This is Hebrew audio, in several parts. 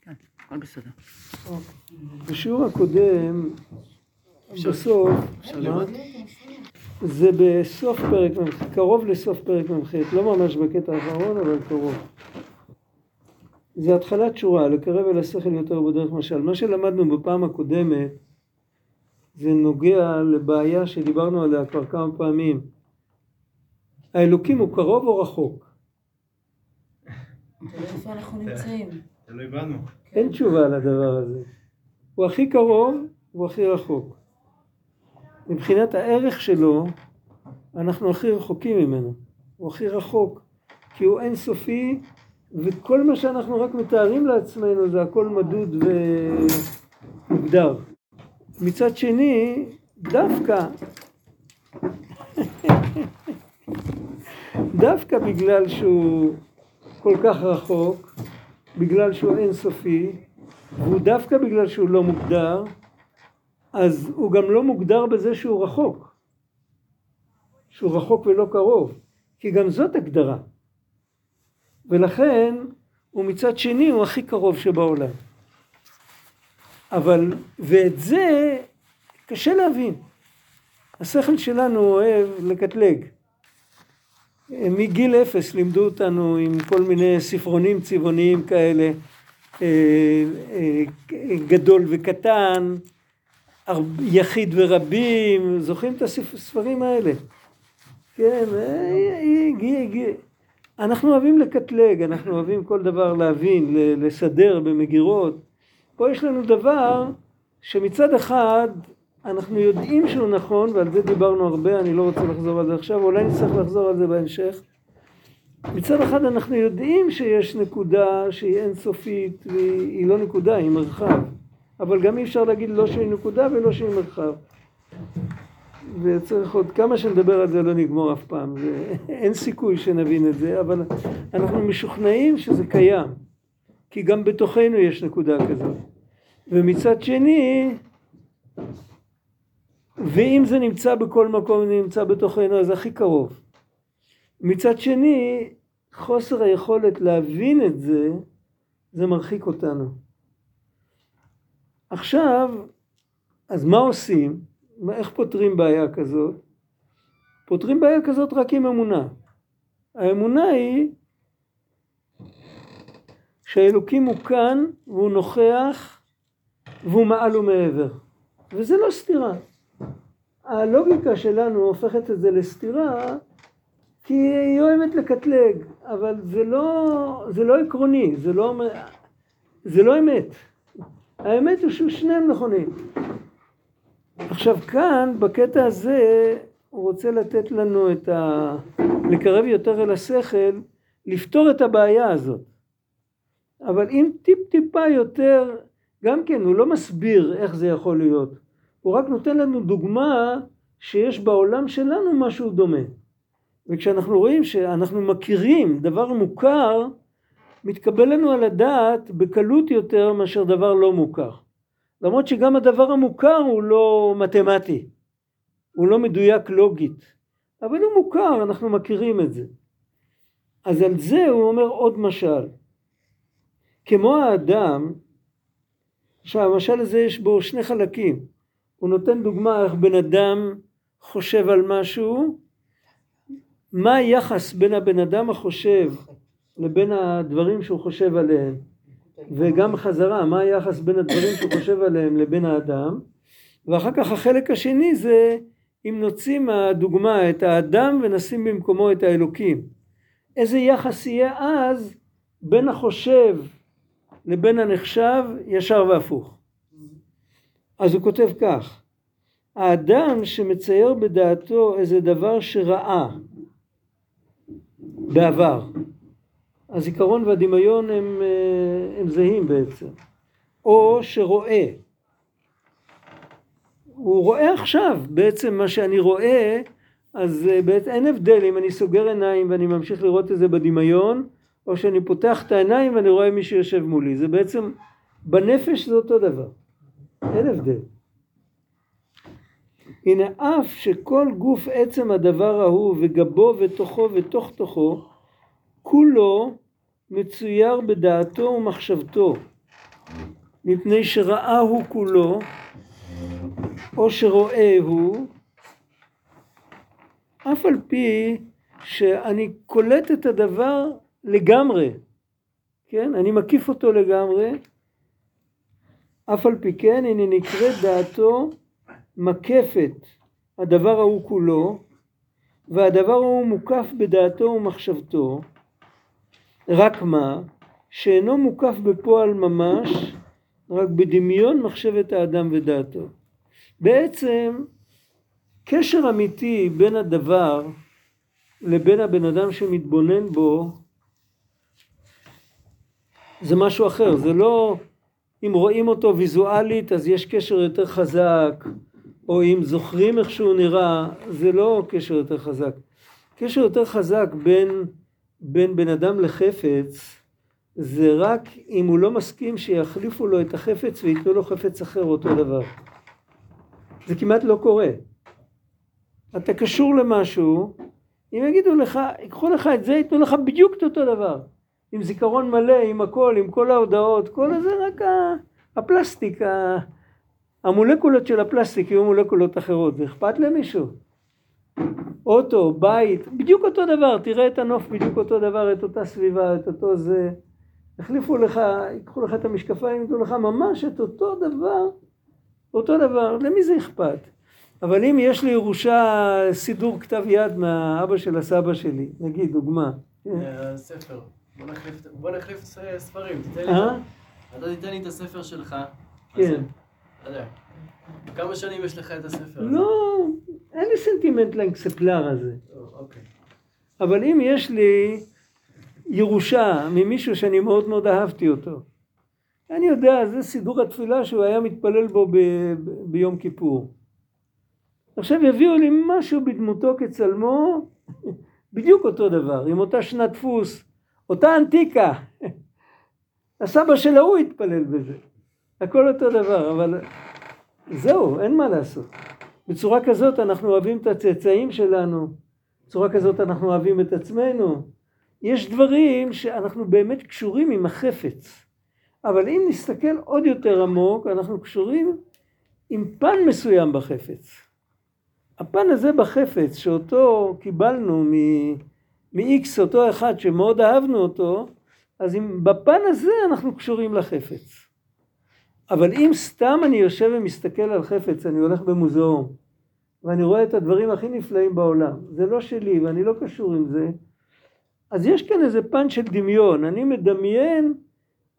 כן, הכל בסדר. בשיעור הקודם, בסוף? זה בסוף פרק מ"ח, קרוב לסוף פרק מ"ח, לא ממש בקטע האחרון, אבל קרוב. זה התחלת שורה, לקרב אל השכל יותר בדרך משל. מה שלמדנו בפעם הקודמת, זה נוגע לבעיה שדיברנו עליה כבר כמה פעמים. האלוקים הוא קרוב או רחוק? תלוי איפה אנחנו נמצאים. תלוי בנו. אין תשובה לדבר הזה. הוא הכי קרוב, הוא הכי רחוק. מבחינת הערך שלו, אנחנו הכי רחוקים ממנו. הוא הכי רחוק, כי הוא אינסופי, וכל מה שאנחנו רק מתארים לעצמנו זה הכל מדוד ומוגדר. מצד שני, דווקא, דווקא בגלל שהוא כל כך רחוק, בגלל שהוא אינסופי, והוא דווקא בגלל שהוא לא מוגדר, אז הוא גם לא מוגדר בזה שהוא רחוק. שהוא רחוק ולא קרוב, כי גם זאת הגדרה. ולכן, ומצד שני הוא הכי קרוב שבעולם. אבל, ואת זה קשה להבין. השכל שלנו אוהב לקטלג. מגיל אפס לימדו אותנו עם כל מיני ספרונים צבעוניים כאלה, אה, אה, גדול וקטן, יחיד ורבים, זוכרים את הספרים האלה? כן, אה. אנחנו אוהבים לקטלג, אנחנו אוהבים כל דבר להבין, לסדר במגירות. פה יש לנו דבר שמצד אחד אנחנו יודעים שהוא נכון, ועל זה דיברנו הרבה, אני לא רוצה לחזור על זה עכשיו, אולי נצטרך לחזור על זה בהמשך. מצד אחד אנחנו יודעים שיש נקודה שהיא אינסופית, והיא לא נקודה, היא מרחב. אבל גם אי אפשר להגיד לא שהיא נקודה ולא שהיא מרחב. וצריך עוד כמה שנדבר על זה לא נגמור אף פעם, זה, אין סיכוי שנבין את זה, אבל אנחנו משוכנעים שזה קיים, כי גם בתוכנו יש נקודה כזאת. ומצד שני, ואם זה נמצא בכל מקום, נמצא בתוכנו, אז הכי קרוב. מצד שני, חוסר היכולת להבין את זה, זה מרחיק אותנו. עכשיו, אז מה עושים? איך פותרים בעיה כזאת? פותרים בעיה כזאת רק עם אמונה. האמונה היא שהאלוקים הוא כאן והוא נוכח והוא מעל ומעבר. וזה לא סתירה. הלוגיקה שלנו הופכת את זה לסתירה כי היא אוהבת לקטלג, אבל זה לא, זה לא עקרוני, זה לא, זה לא אמת. האמת הוא ששניהם נכונים. עכשיו כאן, בקטע הזה, הוא רוצה לתת לנו את ה... לקרב יותר אל השכל, לפתור את הבעיה הזאת. אבל אם טיפ טיפה יותר, גם כן, הוא לא מסביר איך זה יכול להיות. הוא רק נותן לנו דוגמה שיש בעולם שלנו משהו דומה. וכשאנחנו רואים שאנחנו מכירים דבר מוכר, מתקבל לנו על הדעת בקלות יותר מאשר דבר לא מוכר. למרות שגם הדבר המוכר הוא לא מתמטי, הוא לא מדויק לוגית, אבל הוא מוכר, אנחנו מכירים את זה. אז על זה הוא אומר עוד משל. כמו האדם, עכשיו המשל הזה יש בו שני חלקים. הוא נותן דוגמה איך בן אדם חושב על משהו, מה היחס בין הבן אדם החושב לבין הדברים שהוא חושב עליהם, וגם חזרה, מה היחס בין הדברים שהוא חושב עליהם לבין האדם, ואחר כך החלק השני זה אם נוציא מהדוגמה את האדם ונשים במקומו את האלוקים. איזה יחס יהיה אז בין החושב לבין הנחשב ישר והפוך. אז הוא כותב כך, האדם שמצייר בדעתו איזה דבר שראה בעבר, הזיכרון והדמיון הם, אה, הם זהים בעצם, או שרואה, הוא רואה עכשיו בעצם מה שאני רואה, אז אה, בעצם אין הבדל אם אני סוגר עיניים ואני ממשיך לראות את זה בדמיון, או שאני פותח את העיניים ואני רואה מי שיושב מולי, זה בעצם בנפש זה אותו דבר, אין הבדל. הנה אף שכל גוף עצם הדבר ההוא וגבו ותוכו ותוך תוכו כולו מצויר בדעתו ומחשבתו, מפני שראה הוא כולו, או שרואה הוא, אף על פי שאני קולט את הדבר לגמרי, כן? אני מקיף אותו לגמרי, אף על פי כן הנה נקראת דעתו מקפת הדבר ההוא כולו, והדבר ההוא מוקף בדעתו ומחשבתו, רק מה? שאינו מוקף בפועל ממש, רק בדמיון מחשבת האדם ודעתו. בעצם קשר אמיתי בין הדבר לבין הבן אדם שמתבונן בו זה משהו אחר, זה לא אם רואים אותו ויזואלית אז יש קשר יותר חזק, או אם זוכרים איך שהוא נראה, זה לא קשר יותר חזק. קשר יותר חזק בין, בין בן אדם לחפץ, זה רק אם הוא לא מסכים שיחליפו לו את החפץ וייתנו לו חפץ אחר אותו דבר. זה כמעט לא קורה. אתה קשור למשהו, אם יגידו לך, ייקחו לך את זה, ייתנו לך בדיוק את אותו דבר. עם זיכרון מלא, עם הכל, עם כל ההודעות, כל הזה רק הפלסטיק, המולקולות של הפלסטיק יהיו מולקולות אחרות, זה אכפת למישהו? אוטו, בית, בדיוק אותו דבר, תראה את הנוף בדיוק אותו דבר, את אותה סביבה, את אותו זה. יחליפו לך, ייקחו לך את המשקפיים, ייתנו לך ממש את אותו דבר, אותו דבר, למי זה אכפת? אבל אם יש לי ירושה סידור כתב יד מהאבא של הסבא שלי, נגיד, דוגמה. ספר, בוא נחליף ספרים, תיתן לי, אה? אתה תיתן לי את הספר שלך. כן. אתה יודע, כמה שנים יש לך את הספר? הזה? לא, אין לי סנטימנט לאקספלר הזה. אוקיי. אבל אם יש לי ירושה ממישהו שאני מאוד מאוד אהבתי אותו, אני יודע, זה סידור התפילה שהוא היה מתפלל בו ב- ביום כיפור. עכשיו יביאו לי משהו בדמותו כצלמו, בדיוק אותו דבר, עם אותה שנת דפוס, אותה אנטיקה. הסבא של ההוא התפלל בזה. הכל אותו דבר, אבל זהו, אין מה לעשות. בצורה כזאת אנחנו אוהבים את הצאצאים שלנו, בצורה כזאת אנחנו אוהבים את עצמנו. יש דברים שאנחנו באמת קשורים עם החפץ, אבל אם נסתכל עוד יותר עמוק, אנחנו קשורים עם פן מסוים בחפץ. הפן הזה בחפץ, שאותו קיבלנו מ-X, אותו אחד שמאוד אהבנו אותו, אז אם בפן הזה אנחנו קשורים לחפץ. אבל אם סתם אני יושב ומסתכל על חפץ, אני הולך במוזיאום, ואני רואה את הדברים הכי נפלאים בעולם, זה לא שלי ואני לא קשור עם זה, אז יש כאן איזה פן של דמיון, אני מדמיין,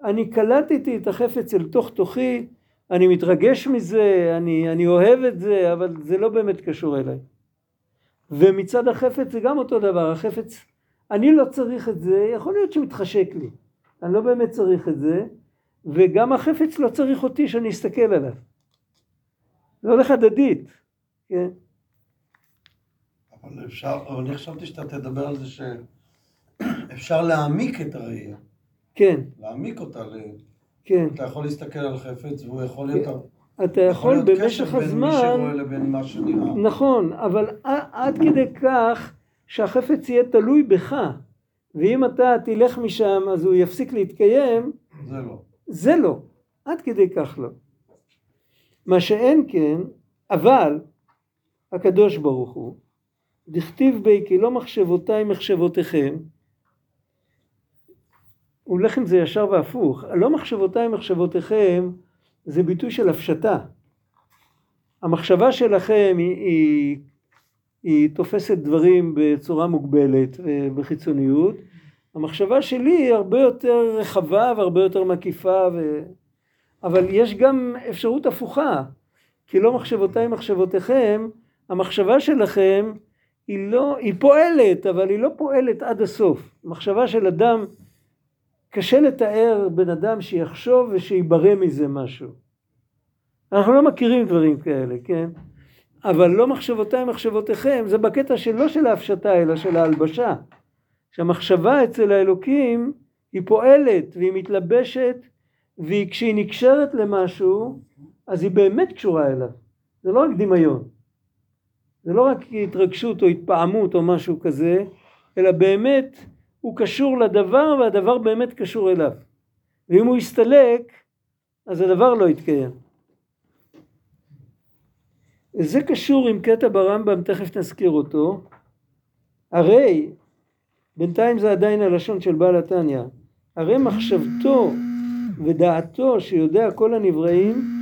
אני קלטתי את החפץ אל תוך תוכי, אני מתרגש מזה, אני, אני אוהב את זה, אבל זה לא באמת קשור אליי. ומצד החפץ זה גם אותו דבר, החפץ, אני לא צריך את זה, יכול להיות שמתחשק לי, אני לא באמת צריך את זה, וגם החפץ לא צריך אותי שאני אסתכל עליו. זה הולך הדדית, כן. אבל אפשר, אבל אני חשבתי שאתה תדבר על זה שאפשר להעמיק את הראייה, כן, להעמיק אותה, ל... כן. אתה יכול להסתכל על חפץ והוא יכול להיות, אתה יכול להיות במשך קשר בין מי הזמן, שרואה לבין מה שנראה. נכון, אבל עד כדי כך שהחפץ יהיה תלוי בך, ואם אתה תלך משם אז הוא יפסיק להתקיים, זה לא. זה לא, עד כדי כך לא. מה שאין כן, אבל הקדוש ברוך הוא, דכתיב בי כי לא מחשבותיי מחשבותיכם, הוא הולך עם זה ישר והפוך, לא מחשבותיי מחשבותיכם זה ביטוי של הפשטה. המחשבה שלכם היא, היא, היא תופסת דברים בצורה מוגבלת ובחיצוניות, המחשבה שלי היא הרבה יותר רחבה והרבה יותר מקיפה, ו... אבל יש גם אפשרות הפוכה, כי לא מחשבותיי מחשבותיכם, המחשבה שלכם היא לא, היא פועלת, אבל היא לא פועלת עד הסוף. מחשבה של אדם, קשה לתאר בן אדם שיחשוב ושיברא מזה משהו. אנחנו לא מכירים דברים כאלה, כן? אבל לא מחשבותיי מחשבותיכם, זה בקטע שלא של ההפשטה, אלא של ההלבשה. שהמחשבה אצל האלוקים היא פועלת והיא מתלבשת וכשהיא נקשרת למשהו אז היא באמת קשורה אליו זה לא רק דמיון זה לא רק התרגשות או התפעמות או משהו כזה אלא באמת הוא קשור לדבר והדבר באמת קשור אליו. ואם הוא יסתלק, אז הדבר לא יתקיים. זה קשור עם קטע ברמב"ם, תכף נזכיר אותו. הרי, בינתיים זה עדיין הלשון של בעל התניא, הרי מחשבתו ודעתו שיודע כל הנבראים,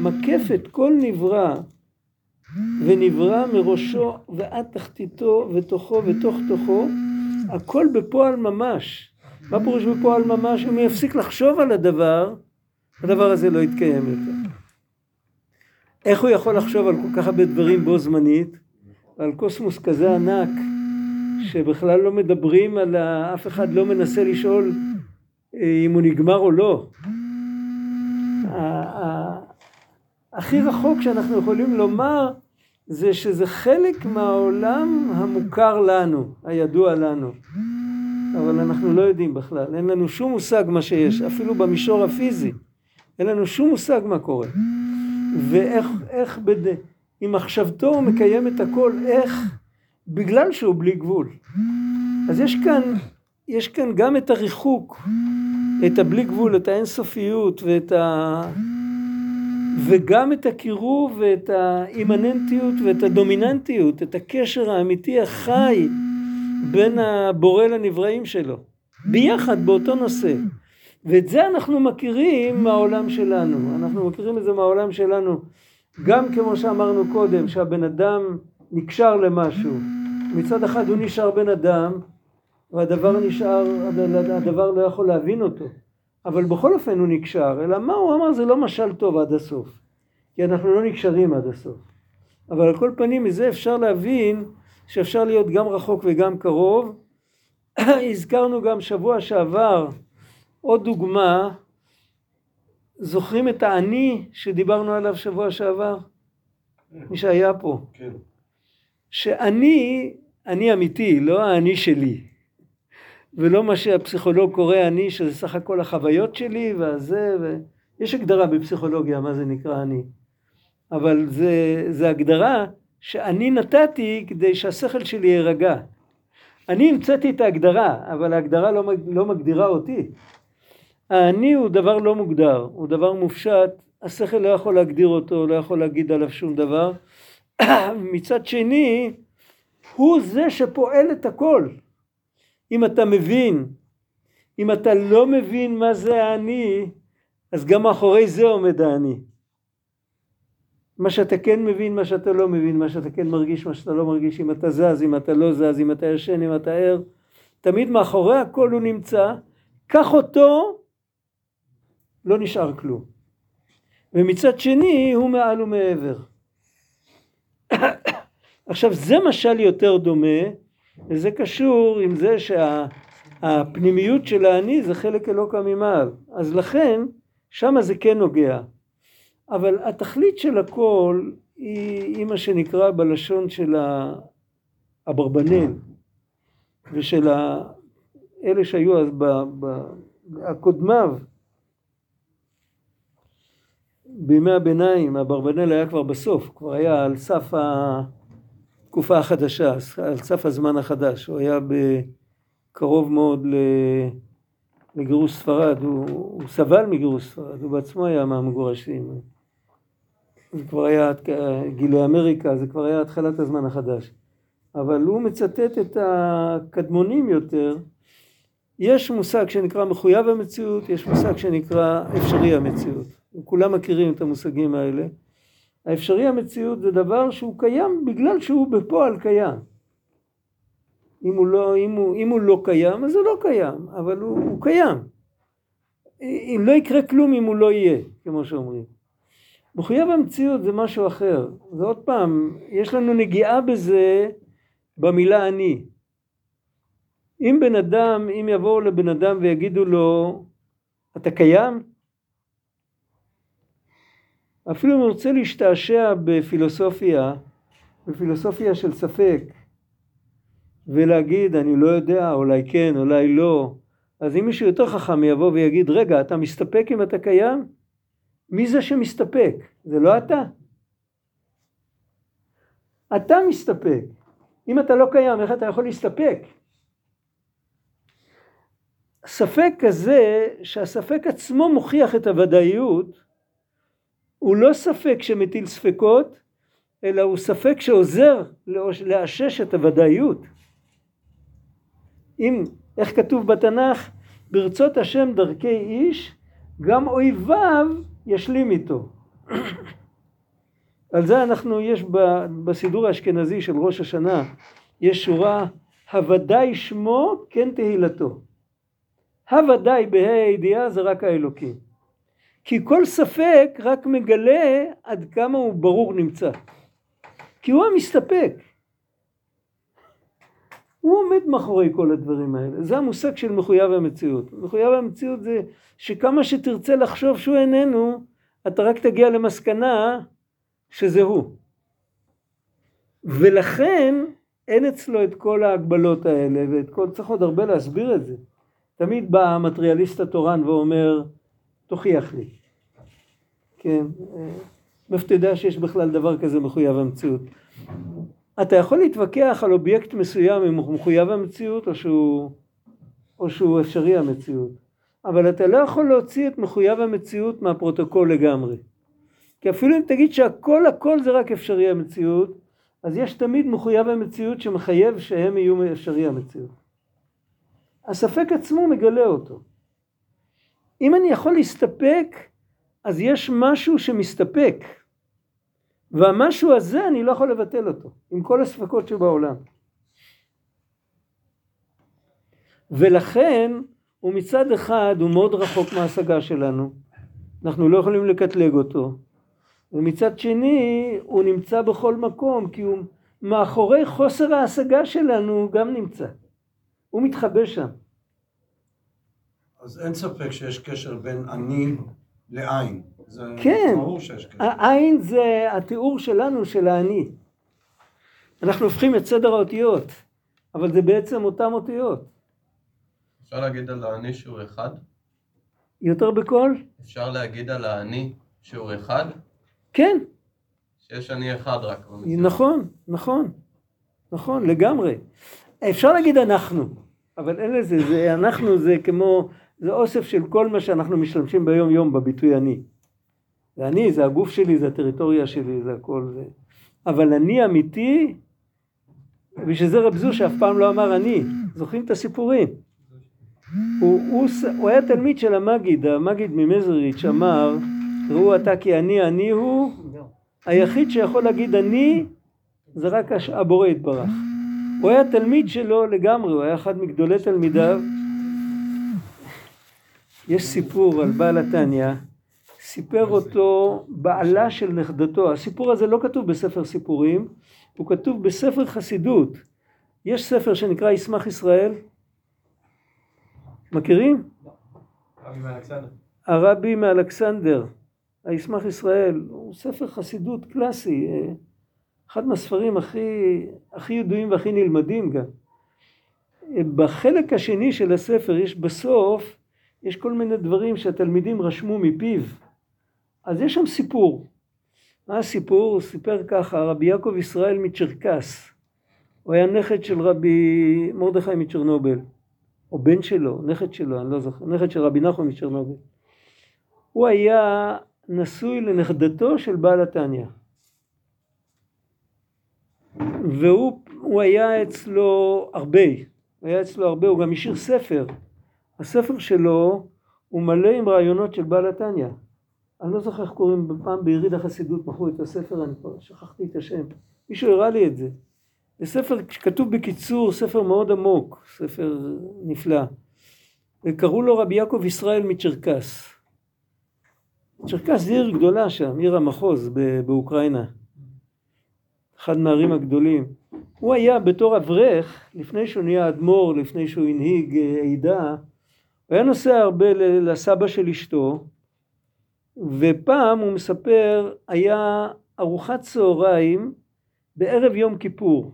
מקף את כל נברא ונברא מראשו ועד תחתיתו ותוכו ותוך תוכו, הכל בפועל ממש. מה פירוש בפועל ממש? אם הוא יפסיק לחשוב על הדבר, הדבר הזה לא יתקיים יותר. איך הוא יכול לחשוב על כל כך הרבה דברים בו זמנית, ועל קוסמוס כזה ענק, שבכלל לא מדברים על ה... אף אחד לא מנסה לשאול אה, אם הוא נגמר או לא. הכי רחוק שאנחנו יכולים לומר זה שזה חלק מהעולם המוכר לנו, הידוע לנו. אבל אנחנו לא יודעים בכלל, אין לנו שום מושג מה שיש, אפילו במישור הפיזי. אין לנו שום מושג מה קורה. ואיך, איך, בד... עם מחשבתו הוא מקיים את הכל, איך? בגלל שהוא בלי גבול. אז יש כאן, יש כאן גם את הריחוק, את הבלי גבול, את האינסופיות ואת ה... וגם את הקירוב ואת האימננטיות ואת הדומיננטיות, את הקשר האמיתי החי בין הבורא לנבראים שלו, ביחד באותו נושא. ואת זה אנחנו מכירים מהעולם שלנו, אנחנו מכירים את זה מהעולם שלנו, גם כמו שאמרנו קודם, שהבן אדם נקשר למשהו, מצד אחד הוא נשאר בן אדם, והדבר נשאר, הדבר לא יכול להבין אותו. אבל בכל אופן הוא נקשר, אלא מה הוא אמר זה לא משל טוב עד הסוף, כי אנחנו לא נקשרים עד הסוף. אבל על כל פנים מזה אפשר להבין שאפשר להיות גם רחוק וגם קרוב. הזכרנו גם שבוע שעבר עוד דוגמה, זוכרים את האני שדיברנו עליו שבוע שעבר? מי שהיה פה. כן. שאני, אני אמיתי, לא האני שלי. ולא מה שהפסיכולוג קורא אני, שזה סך הכל החוויות שלי והזה, ו... יש הגדרה בפסיכולוגיה מה זה נקרא אני, אבל זה, זה הגדרה שאני נתתי כדי שהשכל שלי יירגע. אני המצאתי את ההגדרה, אבל ההגדרה לא, לא מגדירה אותי. האני הוא דבר לא מוגדר, הוא דבר מופשט, השכל לא יכול להגדיר אותו, לא יכול להגיד עליו שום דבר. מצד שני, הוא זה שפועל את הכל. אם אתה מבין, אם אתה לא מבין מה זה האני, אז גם מאחורי זה עומד האני. מה שאתה כן מבין, מה שאתה לא מבין, מה שאתה כן מרגיש, מה שאתה לא מרגיש, אם אתה זז, אם אתה לא זז, אם אתה ישן, אם אתה ער, תמיד מאחורי הכל הוא נמצא, קח אותו, לא נשאר כלום. ומצד שני הוא מעל ומעבר. עכשיו זה משל יותר דומה וזה קשור עם זה שהפנימיות של האני זה חלק אלוקא ממעל. אז לכן, שמה זה כן נוגע. אבל התכלית של הכל היא, היא מה שנקרא בלשון של אברבנאל ושל אלה שהיו אז ב, ב, הקודמיו בימי הביניים, אברבנאל היה כבר בסוף, כבר היה על סף. התקופה החדשה, על סף הזמן החדש, הוא היה קרוב מאוד לגירוש ספרד, הוא, הוא סבל מגירוש ספרד, הוא בעצמו היה מהמגורשים. זה כבר היה גילוי אמריקה, זה כבר היה התחלת הזמן החדש. אבל הוא מצטט את הקדמונים יותר. יש מושג שנקרא מחויב המציאות, יש מושג שנקרא אפשרי המציאות. כולם מכירים את המושגים האלה. האפשרי המציאות זה דבר שהוא קיים בגלל שהוא בפועל קיים. אם הוא לא, אם הוא, אם הוא לא קיים, אז הוא לא קיים, אבל הוא, הוא קיים. אם לא יקרה כלום אם הוא לא יהיה, כמו שאומרים. מחויב המציאות זה משהו אחר. ועוד פעם, יש לנו נגיעה בזה במילה אני. אם בן אדם, אם יבואו לבן אדם ויגידו לו, אתה קיים? אפילו אם הוא רוצה להשתעשע בפילוסופיה, בפילוסופיה של ספק, ולהגיד אני לא יודע, אולי כן, אולי לא, אז אם מישהו יותר חכם יבוא ויגיד רגע אתה מסתפק אם אתה קיים? מי זה שמסתפק? זה לא אתה. אתה מסתפק. אם אתה לא קיים איך אתה יכול להסתפק? ספק כזה שהספק עצמו מוכיח את הוודאיות הוא לא ספק שמטיל ספקות אלא הוא ספק שעוזר לאשש את הוודאיות. אם, איך כתוב בתנ"ך, ברצות השם דרכי איש, גם אויביו ישלים איתו. על זה אנחנו, יש בסידור האשכנזי של ראש השנה, יש שורה, הוודאי שמו כן תהילתו. הוודאי בה"א הידיעה זה רק האלוקים. כי כל ספק רק מגלה עד כמה הוא ברור נמצא. כי הוא המסתפק. הוא עומד מאחורי כל הדברים האלה. זה המושג של מחויב המציאות. מחויב המציאות זה שכמה שתרצה לחשוב שהוא איננו, אתה רק תגיע למסקנה שזה הוא. ולכן אין אצלו את כל ההגבלות האלה ואת כל, צריך עוד הרבה להסביר את זה. תמיד בא המטריאליסט התורן ואומר, תוכיח לי. כן, מאיפה אתה יודע שיש בכלל דבר כזה מחויב המציאות? אתה יכול להתווכח על אובייקט מסוים אם הוא מחויב המציאות או שהוא, או שהוא אפשרי המציאות, אבל אתה לא יכול להוציא את מחויב המציאות מהפרוטוקול לגמרי. כי אפילו אם תגיד שהכל הכל זה רק אפשרי המציאות, אז יש תמיד מחויב המציאות שמחייב שהם יהיו אפשרי המציאות. הספק עצמו מגלה אותו. אם אני יכול להסתפק, אז יש משהו שמסתפק. והמשהו הזה אני לא יכול לבטל אותו, עם כל הספקות שבעולם. ולכן הוא מצד אחד הוא מאוד רחוק מההשגה שלנו, אנחנו לא יכולים לקטלג אותו, ומצד שני הוא נמצא בכל מקום כי הוא מאחורי חוסר ההשגה שלנו הוא גם נמצא, הוא מתחבא שם. אז אין ספק שיש קשר בין אני לעין. זה כן, ברור שיש קשר. העין זה התיאור שלנו של האני. אנחנו הופכים את סדר האותיות, אבל זה בעצם אותן אותיות. אפשר להגיד על האני שהוא אחד? יותר בקול? אפשר להגיד על האני שהוא אחד? כן, שיש אני אחד רק. נכון, נכון, נכון, לגמרי. אפשר להגיד אנחנו, אבל אין לזה, זה, אנחנו זה כמו, זה אוסף של כל מה שאנחנו משתמשים ביום יום בביטוי אני. זה אני, זה הגוף שלי, זה הטריטוריה שלי, זה הכל זה. אבל אני אמיתי, בשביל זה רב זושה אף פעם לא אמר אני. זוכרים את הסיפורים? הוא, הוא, הוא היה תלמיד של המגיד, המגיד ממזריץ' אמר, ראו אתה כי אני אני הוא, היחיד שיכול להגיד אני זה רק הבורא יתברך. הוא היה תלמיד שלו לגמרי, הוא היה אחד מגדולי תלמידיו. יש סיפור על בעל התניא, סיפר אותו בעלה של נכדתו. הסיפור הזה לא כתוב בספר סיפורים, הוא כתוב בספר חסידות. יש ספר שנקרא ישמח ישראל? מכירים? הרבי מאלכסנדר, הישמח ישראל, הוא ספר חסידות קלאסי, אה, אחד מהספרים הכי, הכי ידועים והכי נלמדים גם. אה, בחלק השני של הספר יש בסוף, יש כל מיני דברים שהתלמידים רשמו מפיו. אז יש שם סיפור. מה הסיפור? הוא סיפר ככה, רבי יעקב ישראל מצ'רקס. הוא היה נכד של רבי מרדכי מצ'רנובל. או בן שלו, נכד שלו, אני לא זוכר, נכד של רבי נחמן מצ'רנובל. הוא היה נשוי לנכדתו של בעל התניא. והוא הוא היה אצלו הרבה, הוא היה אצלו הרבה, הוא גם השאיר ספר. הספר שלו הוא מלא עם רעיונות של בעל התניא. אני לא זוכר איך קוראים, פעם ביריד החסידות מכרו את הספר, אני כבר שכחתי את השם. מישהו הראה לי את זה. זה ספר שכתוב בקיצור, ספר מאוד עמוק, ספר נפלא. וקראו לו רבי יעקב ישראל מצ'רקס. צ'רקס זה עיר גדולה שם, עיר המחוז באוקראינה. אחד מהערים הגדולים. הוא היה בתור אברך, לפני שהוא נהיה אדמו"ר, לפני שהוא הנהיג אה, עדה, הוא היה נוסע הרבה לסבא של אשתו, ופעם הוא מספר, היה ארוחת צהריים בערב יום כיפור.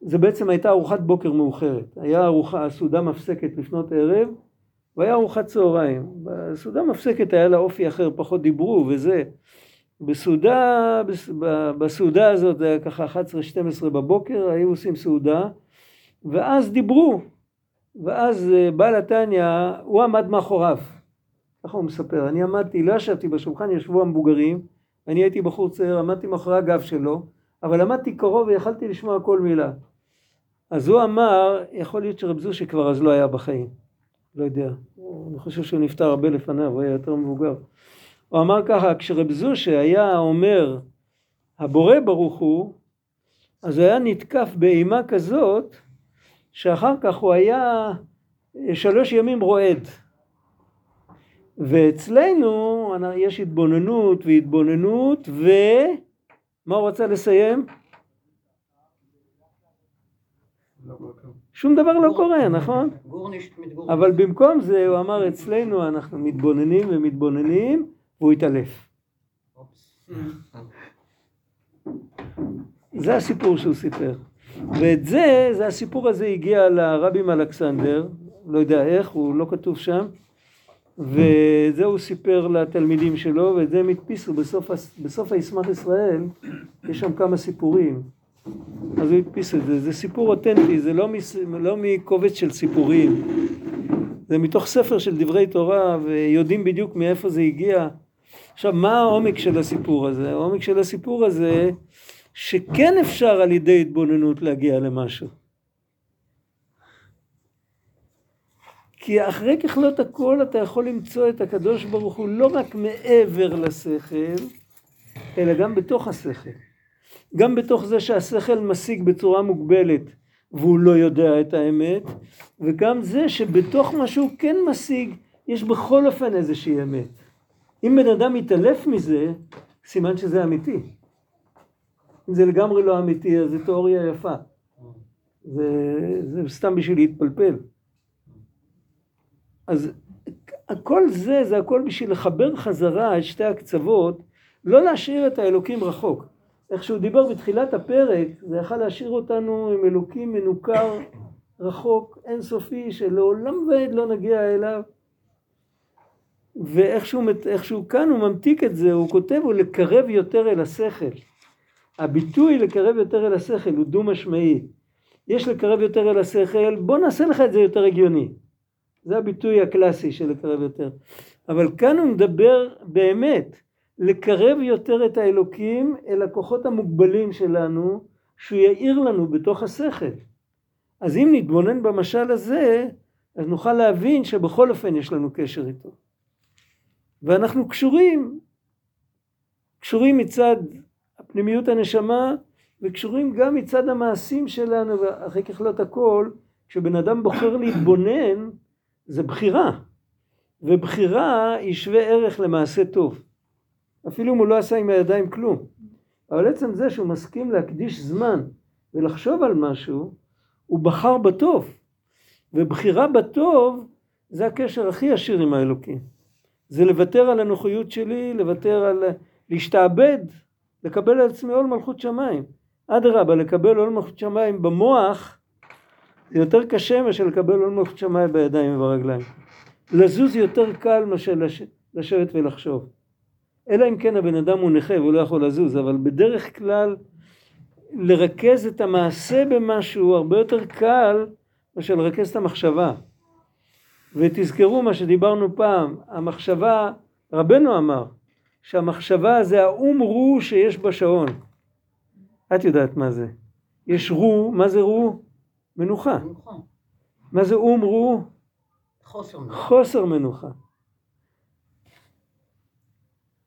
זה בעצם הייתה ארוחת בוקר מאוחרת. היה ארוחה, הסעודה מפסקת לפנות ערב, והיה ארוחת צהריים. בסעודה מפסקת היה לה אופי אחר, פחות דיברו וזה. בסעודה, בסעודה הזאת ככה 11-12 בבוקר, היו עושים סעודה, ואז דיברו. ואז אה, בעל התניא, הוא עמד מאחוריו. ככה הוא מספר, אני עמדתי, לא ישבתי בשולחן, ישבו המבוגרים, אני הייתי בחור צעיר, עמדתי מאחורי הגב שלו, אבל עמדתי קרוב ויכלתי לשמוע כל מילה. אז הוא אמר, יכול להיות שרב זושי כבר אז לא היה בחיים. לא יודע. אני חושב שהוא נפטר הרבה לפניו, הוא היה יותר מבוגר. הוא אמר ככה, כשרב זושי היה אומר, הבורא ברוך הוא, אז הוא היה נתקף באימה כזאת, שאחר כך הוא היה שלוש ימים רועד. ואצלנו יש התבוננות והתבוננות, ומה הוא רצה לסיים? שום דבר לא קורה, נכון? אבל במקום זה הוא אמר אצלנו אנחנו מתבוננים ומתבוננים והוא התעלף. זה הסיפור שהוא סיפר. ואת זה, זה הסיפור הזה הגיע לרבי מאלכסנדר, לא יודע איך, הוא לא כתוב שם, וזה הוא סיפר לתלמידים שלו, ואת זה הם הדפיסו בסוף, בסוף הישמח ישראל, יש שם כמה סיפורים. אז הוא הדפיס את זה, זה סיפור אותנטי, זה לא, מס, לא מקובץ של סיפורים, זה מתוך ספר של דברי תורה, ויודעים בדיוק מאיפה זה הגיע. עכשיו, מה העומק של הסיפור הזה? העומק של הסיפור הזה, שכן אפשר על ידי התבוננות להגיע למשהו. כי אחרי ככלות הכל אתה יכול למצוא את הקדוש ברוך הוא לא רק מעבר לשכל, אלא גם בתוך השכל. גם בתוך זה שהשכל משיג בצורה מוגבלת והוא לא יודע את האמת, וגם זה שבתוך מה שהוא כן משיג, יש בכל אופן איזושהי אמת. אם בן אדם מתעלף מזה, סימן שזה אמיתי. אם זה לגמרי לא אמיתי, אז זו תיאוריה יפה. זה, זה סתם בשביל להתפלפל. אז כל זה, זה הכל בשביל לחבר חזרה את שתי הקצוות, לא להשאיר את האלוקים רחוק. איך שהוא דיבר בתחילת הפרק, זה יכל להשאיר אותנו עם אלוקים מנוכר, רחוק, אינסופי, שלעולם ועד לא נגיע אליו. ואיכשהו כאן הוא ממתיק את זה, הוא כותב, הוא לקרב יותר אל השכל. הביטוי לקרב יותר אל השכל הוא דו משמעי. יש לקרב יותר אל השכל, בוא נעשה לך את זה יותר הגיוני. זה הביטוי הקלאסי של לקרב יותר. אבל כאן הוא מדבר באמת לקרב יותר את האלוקים אל הכוחות המוגבלים שלנו, שהוא יאיר לנו בתוך השכל. אז אם נתבונן במשל הזה, אז נוכל להבין שבכל אופן יש לנו קשר איתו. ואנחנו קשורים, קשורים מצד פנימיות הנשמה, וקשורים גם מצד המעשים שלנו, ואחרי ככלות הכל, כשבן אדם בוחר להתבונן, זה בחירה. ובחירה היא שווה ערך למעשה טוב. אפילו אם הוא לא עשה עם הידיים כלום. אבל עצם זה שהוא מסכים להקדיש זמן ולחשוב על משהו, הוא בחר בטוב. ובחירה בטוב זה הקשר הכי עשיר עם האלוקים. זה לוותר על הנוחיות שלי, לוותר על... להשתעבד לקבל על עצמי עול מלכות שמיים. אדרבה, לקבל עול מלכות שמיים במוח זה יותר קשה מאשר לקבל עול מלכות שמיים בידיים וברגליים. לזוז יותר קל מאשר לש... לשבת ולחשוב. אלא אם כן הבן אדם הוא נכה והוא לא יכול לזוז, אבל בדרך כלל לרכז את המעשה במשהו הרבה יותר קל מאשר לרכז את המחשבה. ותזכרו מה שדיברנו פעם, המחשבה, רבנו אמר, שהמחשבה זה האום רו שיש בשעון. את יודעת מה זה. יש רו, מה זה רו? מנוחה. מנוחה. מה זה אום רו? חוסר מנוחה. חוסר מנוחה.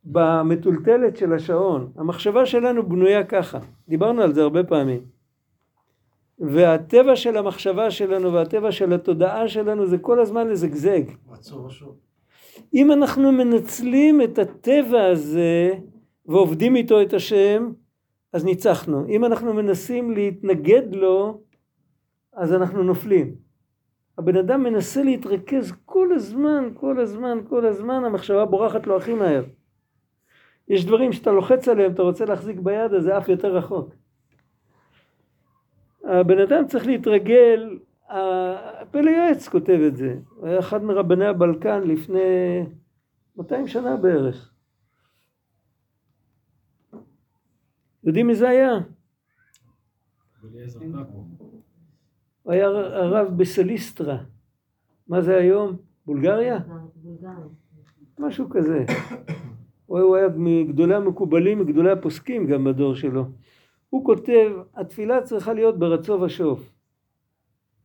במטולטלת של השעון, המחשבה שלנו בנויה ככה, דיברנו על זה הרבה פעמים. והטבע של המחשבה שלנו והטבע של התודעה שלנו זה כל הזמן לזגזג. עצור ושוב. אם אנחנו מנצלים את הטבע הזה ועובדים איתו את השם, אז ניצחנו. אם אנחנו מנסים להתנגד לו, אז אנחנו נופלים. הבן אדם מנסה להתרכז כל הזמן, כל הזמן, כל הזמן, המחשבה בורחת לו הכי מהר. יש דברים שאתה לוחץ עליהם, אתה רוצה להחזיק ביד, אז זה אף יותר רחוק. הבן אדם צריך להתרגל הפלא יועץ כותב את זה, הוא היה אחד מרבני הבלקן לפני 200 שנה בערך. יודעים מי זה היה? הוא היה הרב בסליסטרה, מה זה היום? בולגריה? משהו כזה. הוא הוא היה מגדולי המקובלים, מגדולי הפוסקים גם בדור שלו. הוא כותב, התפילה צריכה להיות ברצו ושוב.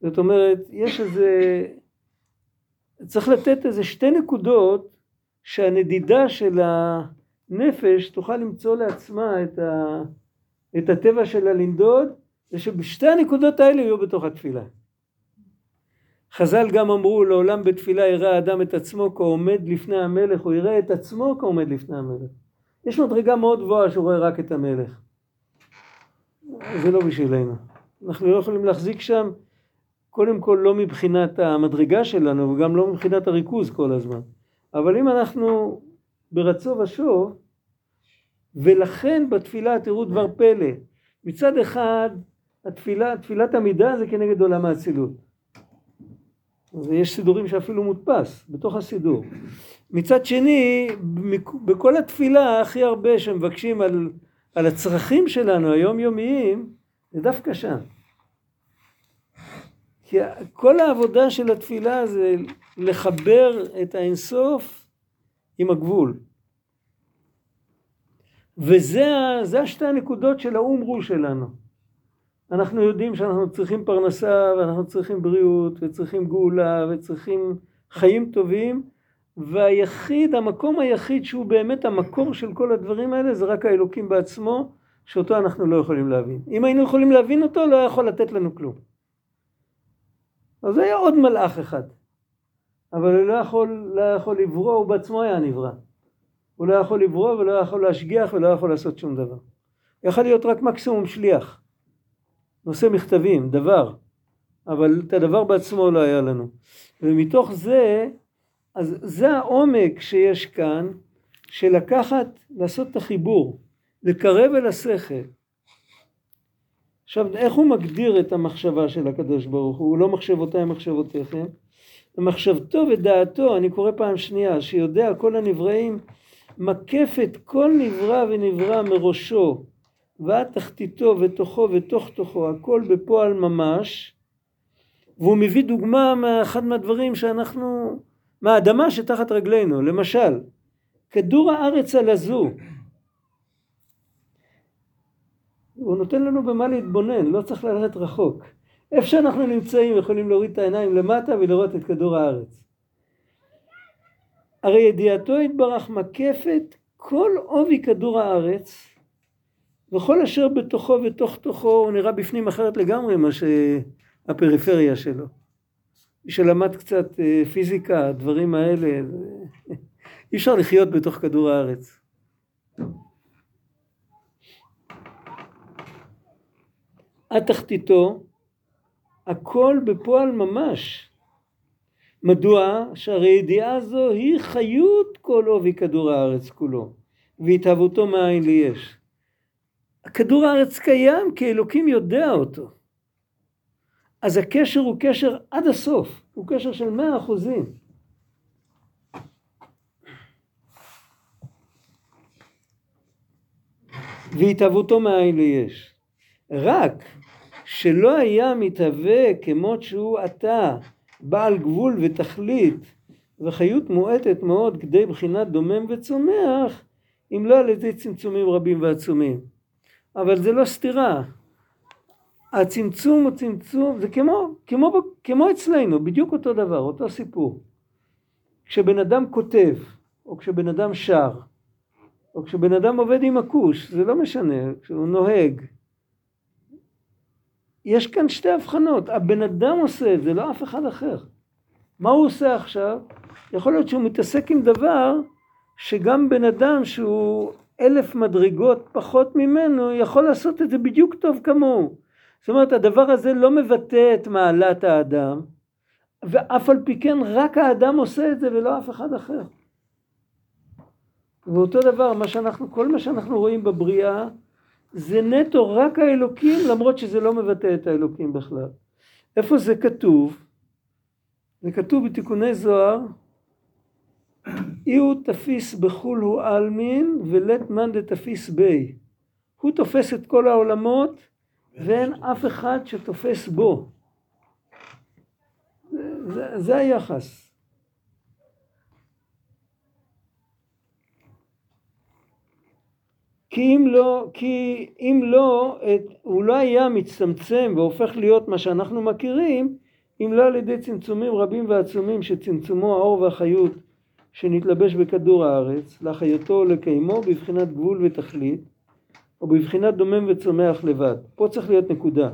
זאת אומרת, יש איזה... צריך לתת איזה שתי נקודות שהנדידה של הנפש תוכל למצוא לעצמה את, ה... את הטבע שלה לנדוד, ושבשתי הנקודות האלה יהיו בתוך התפילה. חז"ל גם אמרו לעולם בתפילה יראה האדם את עצמו כעומד לפני המלך, הוא יראה את עצמו כעומד לפני המלך. יש מדרגה מאוד גבוהה שהוא רואה רק את המלך. זה לא בשבילנו. אנחנו לא יכולים להחזיק שם, קודם כל לא מבחינת המדרגה שלנו וגם לא מבחינת הריכוז כל הזמן. אבל אם אנחנו ברצו ושוב, ולכן בתפילה תראו דבר פלא. מצד אחד, התפילה, תפילת עמידה זה כנגד עולם האצילות. ויש סידורים שאפילו מודפס בתוך הסידור. מצד שני, בכל התפילה הכי הרבה שמבקשים על, על הצרכים שלנו היומיומיים, זה דווקא שם. כי כל העבודה של התפילה זה לחבר את האינסוף עם הגבול. וזה השתי הנקודות של האומרו שלנו. אנחנו יודעים שאנחנו צריכים פרנסה ואנחנו צריכים בריאות וצריכים גאולה וצריכים חיים טובים והיחיד, המקום היחיד שהוא באמת המקור של כל הדברים האלה זה רק האלוקים בעצמו שאותו אנחנו לא יכולים להבין. אם היינו יכולים להבין אותו לא היה יכול לתת לנו כלום. אז היה עוד מלאך אחד. אבל הוא לא יכול, לא יכול לברוא, הוא בעצמו היה נברא. הוא לא יכול לברוא ולא יכול להשגיח ולא יכול לעשות שום דבר. יכול להיות רק מקסימום שליח. נושא מכתבים, דבר, אבל את הדבר בעצמו לא היה לנו. ומתוך זה, אז זה העומק שיש כאן, של לקחת, לעשות את החיבור, לקרב אל השכל. עכשיו, איך הוא מגדיר את המחשבה של הקדוש ברוך הוא? הוא לא מחשבותיי מחשבותיכם. ומחשבתו ודעתו, אני קורא פעם שנייה, שיודע כל הנבראים, מקף את כל נברא ונברא מראשו ועד תחתיתו ותוכו ותוך תוכו, הכל בפועל ממש, והוא מביא דוגמה מאחד מהדברים שאנחנו, מהאדמה שתחת רגלינו, למשל, כדור הארץ הלזו, הוא נותן לנו במה להתבונן, לא צריך ללכת רחוק. איפה שאנחנו נמצאים יכולים להוריד את העיניים למטה ולראות את כדור הארץ. הרי ידיעתו יתברך מקפת כל עובי כדור הארץ וכל אשר בתוכו ותוך תוכו הוא נראה בפנים אחרת לגמרי מה שהפריפריה שלו. מי שלמד קצת אה, פיזיקה, הדברים האלה, אי אפשר לחיות בתוך כדור הארץ. עד תחתיתו, הכל בפועל ממש. מדוע? שהרי ידיעה זו היא חיות כל עובי כדור הארץ כולו, והתהוותו מאין לי יש. כדור הארץ קיים כי אלוקים יודע אותו. אז הקשר הוא קשר עד הסוף, הוא קשר של מאה אחוזים. והתהוותו מאין ליש. רק שלא היה מתהווה כמות שהוא עתה, בעל גבול ותכלית, וחיות מועטת מאוד כדי בחינת דומם וצומח, אם לא על ידי צמצומים רבים ועצומים. אבל זה לא סתירה. הצמצום הוא צמצום, זה כמו, כמו, כמו אצלנו, בדיוק אותו דבר, אותו סיפור. כשבן אדם כותב, או כשבן אדם שר, או כשבן אדם עובד עם הכוש, זה לא משנה, כשהוא נוהג. יש כאן שתי הבחנות, הבן אדם עושה את זה, לא אף אחד אחר. מה הוא עושה עכשיו? יכול להיות שהוא מתעסק עם דבר שגם בן אדם שהוא אלף מדרגות פחות ממנו יכול לעשות את זה בדיוק טוב כמוהו. זאת אומרת הדבר הזה לא מבטא את מעלת האדם ואף על פי כן רק האדם עושה את זה ולא אף אחד אחר. ואותו דבר מה שאנחנו, כל מה שאנחנו רואים בבריאה זה נטו רק האלוקים למרות שזה לא מבטא את האלוקים בכלל. איפה זה כתוב? זה כתוב בתיקוני זוהר אי הוא תפיס בחול הוא עלמין ולית מאן דתפיס בי. הוא תופס את כל העולמות ואין אף אחד שתופס בו. זה, זה היחס. כי אם לא, כי אם לא, את, הוא לא היה מצטמצם והופך להיות מה שאנחנו מכירים, אם לא על ידי צמצומים רבים ועצומים שצמצמו האור והחיות שנתלבש בכדור הארץ, להחיותו ולקיימו בבחינת גבול ותכלית, או בבחינת דומם וצומח לבד. פה צריך להיות נקודה.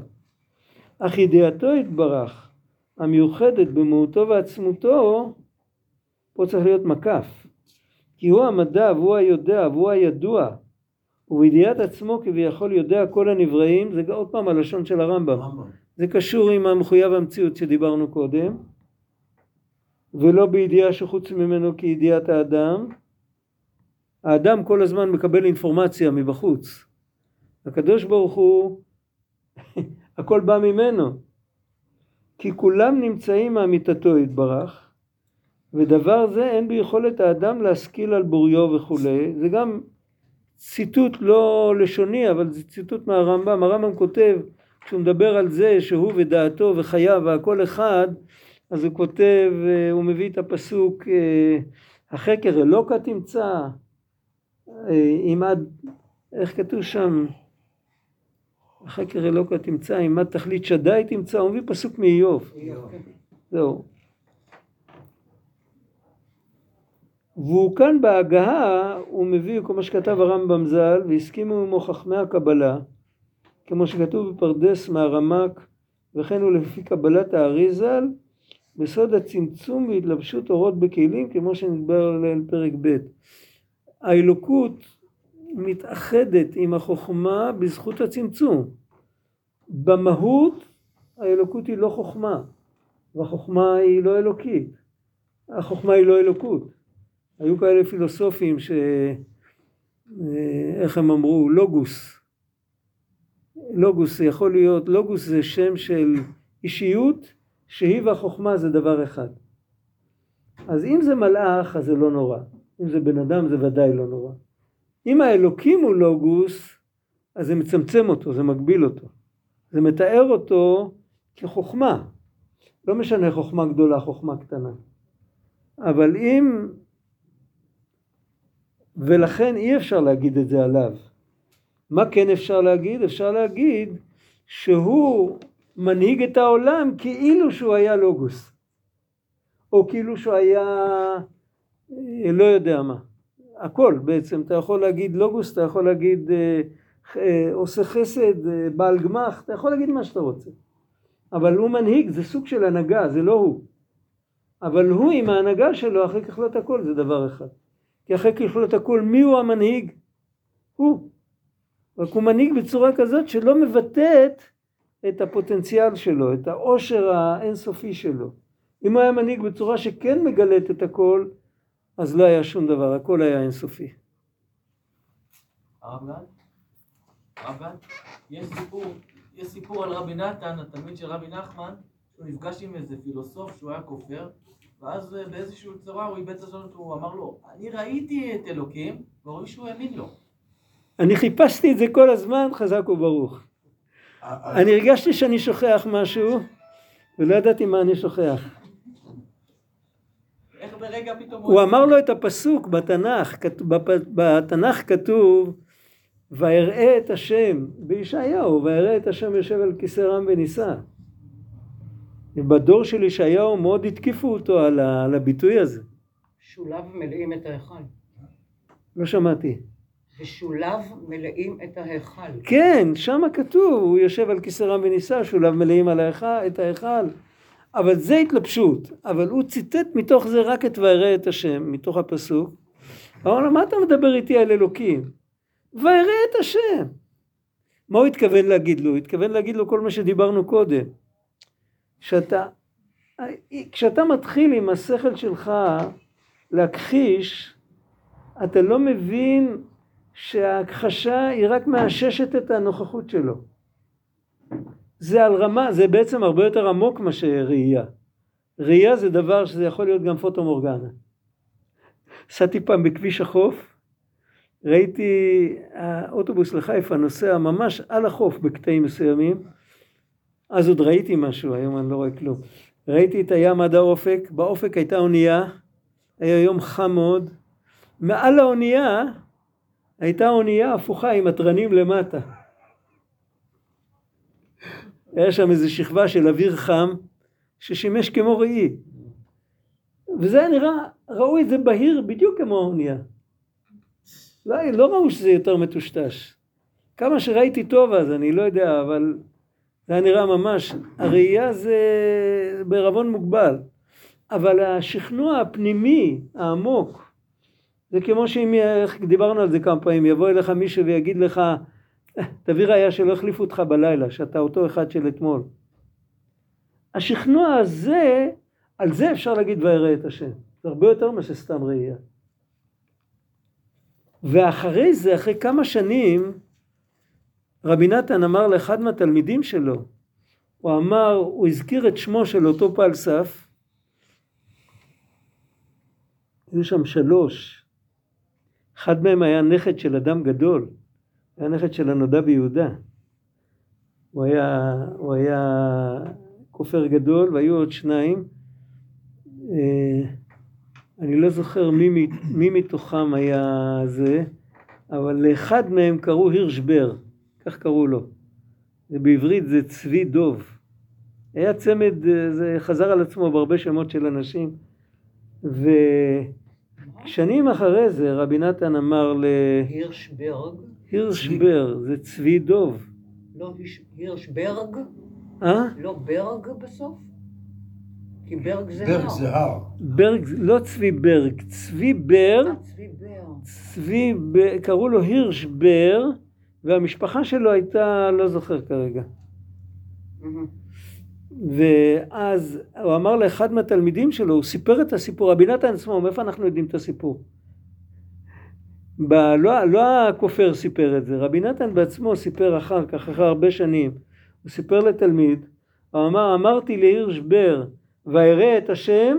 אך ידיעתו יתברך, המיוחדת במהותו ועצמותו, פה צריך להיות מקף. כי הוא המדע והוא היודע והוא הידוע, ובידיעת עצמו כביכול יודע כל הנבראים, זה עוד פעם הלשון של הרמב"ם. רמב"ם. זה קשור עם המחויב המציאות שדיברנו קודם, ולא בידיעה שחוץ ממנו כידיעת האדם. האדם כל הזמן מקבל אינפורמציה מבחוץ. הקדוש ברוך הוא, הכל בא ממנו. כי כולם נמצאים מאמיתתו יתברך, ודבר זה אין ביכולת האדם להשכיל על בוריו וכולי. זה גם ציטוט לא לשוני, אבל זה ציטוט מהרמב"ם. הרמב"ם כותב, כשהוא מדבר על זה שהוא ודעתו וחייו והכל אחד, אז הוא כותב, אה, הוא מביא את הפסוק, אה, החקר אלוקה תמצא, אה, אם עד, איך כתוב שם? החקר אלוקה תמצא, אם עד תכלית שדי תמצא, הוא מביא פסוק מאיוב. זהו. והוא כאן בהגהה, הוא מביא כל מה שכתב הרמב"ם ז"ל, והסכימו עמו חכמי הקבלה, כמו שכתוב בפרדס מהרמק, וכן הוא לפי קבלת הארי ז"ל, בסוד הצמצום והתלבשות אורות בכלים, כמו שנדבר עליהם פרק ב'. האלוקות מתאחדת עם החוכמה בזכות הצמצום. במהות האלוקות היא לא חוכמה, והחוכמה היא לא אלוקית. החוכמה היא לא אלוקות. היו כאלה פילוסופים ש... אה, איך הם אמרו? לוגוס. לוגוס זה יכול להיות, לוגוס זה שם של אישיות שהיא והחוכמה זה דבר אחד. אז אם זה מלאך אז זה לא נורא. אם זה בן אדם זה ודאי לא נורא. אם האלוקים הוא לוגוס אז זה מצמצם אותו, זה מגביל אותו. זה מתאר אותו כחוכמה. לא משנה חוכמה גדולה, חוכמה קטנה. אבל אם ולכן אי אפשר להגיד את זה עליו. מה כן אפשר להגיד? אפשר להגיד שהוא מנהיג את העולם כאילו שהוא היה לוגוס. או כאילו שהוא היה אה, לא יודע מה. הכל בעצם. אתה יכול להגיד לוגוס, אתה יכול להגיד אה, אה, עושה חסד, אה, בעל גמח, אתה יכול להגיד מה שאתה רוצה. אבל הוא מנהיג, זה סוג של הנהגה, זה לא הוא. אבל הוא עם ההנהגה שלו אחרי ככלות הכל זה דבר אחד. כי אחרי ככלות הכל מי הוא המנהיג? הוא. רק הוא מנהיג בצורה כזאת שלא מבטאת את הפוטנציאל שלו, את העושר האינסופי שלו. אם הוא היה מנהיג בצורה שכן מגלית את הכל, אז לא היה שום דבר, הכל היה אינסופי. הרב גד? הרב? יש סיפור, יש סיפור על רבי נתן, התלמיד של רבי נחמן, שהוא נפגש עם איזה פילוסוף שהוא היה כופר, ואז אה, באיזושהי צורה הוא איבד את הזונות, הוא אמר לו, אני ראיתי את אלוקים, ורואים שהוא האמין לו. אני חיפשתי את זה כל הזמן, חזק וברוך. אני הרגשתי שאני שוכח משהו, ולא ידעתי מה אני שוכח. איך ברגע פתאום הוא אמר לו את הפסוק בתנ"ך, בתנ"ך כתוב ויראה את השם בישעיהו, ויראה את השם יושב על כיסא רם ונישא. בדור של ישעיהו מאוד התקיפו אותו על, ה, על הביטוי הזה. שולב מלאים את ההיכל. לא שמעתי. ושולב מלאים את ההיכל. כן, שם כתוב, הוא יושב על כיסא רם ונישא, שולב מלאים על ההיכל, את ההיכל. אבל זה התלבשות. אבל הוא ציטט מתוך זה רק את ויראה את השם, מתוך הפסוק. אמר לו, מה אתה מדבר איתי על אלוקים? ויראה את השם. מה הוא התכוון להגיד לו? הוא התכוון להגיד לו כל מה שדיברנו קודם. שאתה, כשאתה מתחיל עם השכל שלך להכחיש, אתה לא מבין שההכחשה היא רק מאששת את הנוכחות שלו. זה על רמה, זה בעצם הרבה יותר עמוק מאשר ראייה. ראייה זה דבר שזה יכול להיות גם פוטו מורגנה. נסעתי פעם בכביש החוף, ראיתי האוטובוס לחיפה נוסע ממש על החוף בקטעים מסוימים, אז עוד ראיתי משהו, היום אני לא רואה כלום. ראיתי את הים עד האופק, באופק הייתה אונייה, היה יום חם מאוד, מעל האונייה הייתה אונייה הפוכה עם התרנים למטה. היה שם איזו שכבה של אוויר חם ששימש כמו ראי. וזה היה נראה, ראו את זה בהיר בדיוק כמו האונייה. לא, לא ראו שזה יותר מטושטש. כמה שראיתי טוב אז, אני לא יודע, אבל זה היה נראה ממש, הראייה זה בערבון מוגבל. אבל השכנוע הפנימי, העמוק, זה כמו שאם, דיברנו על זה כמה פעמים, יבוא אליך מישהו ויגיד לך, תביא ראייה שלא החליפו אותך בלילה, שאתה אותו אחד של אתמול. השכנוע הזה, על זה אפשר להגיד וירא את השם. זה הרבה יותר מאשר סתם ראייה. ואחרי זה, אחרי כמה שנים, רבי נתן אמר לאחד מהתלמידים שלו, הוא אמר, הוא הזכיר את שמו של אותו פלסף, היו שם שלוש, אחד מהם היה נכד של אדם גדול, היה נכד של הנודע ביהודה. הוא היה, הוא היה כופר גדול והיו עוד שניים. אה, אני לא זוכר מי, מי מתוכם היה זה, אבל לאחד מהם קראו הירשבר, כך קראו לו. בעברית זה צבי דוב. היה צמד, אה, זה חזר על עצמו בהרבה שמות של אנשים. ושנים אחרי זה רבי נתן אמר ל... הירשברג? הירשבר, זה צבי דוב. לא הירשברג? אה? לא ברג בסוף? כי ברג זה ברג. זה הר. ברג, לא צבי ברג, צבי בר, אה, צבי בר. צבי, קראו לו הירשבר, והמשפחה שלו הייתה, לא זוכר כרגע. ואז הוא אמר לאחד מהתלמידים שלו, הוא סיפר את הסיפור, רבי נתן עצמו, מאיפה אנחנו יודעים את הסיפור? ב, לא, לא הכופר סיפר את זה, רבי נתן בעצמו סיפר אחר כך, אחרי הרבה שנים, הוא סיפר לתלמיד, הוא אמר, אמרתי להירשבר, ואראה את השם,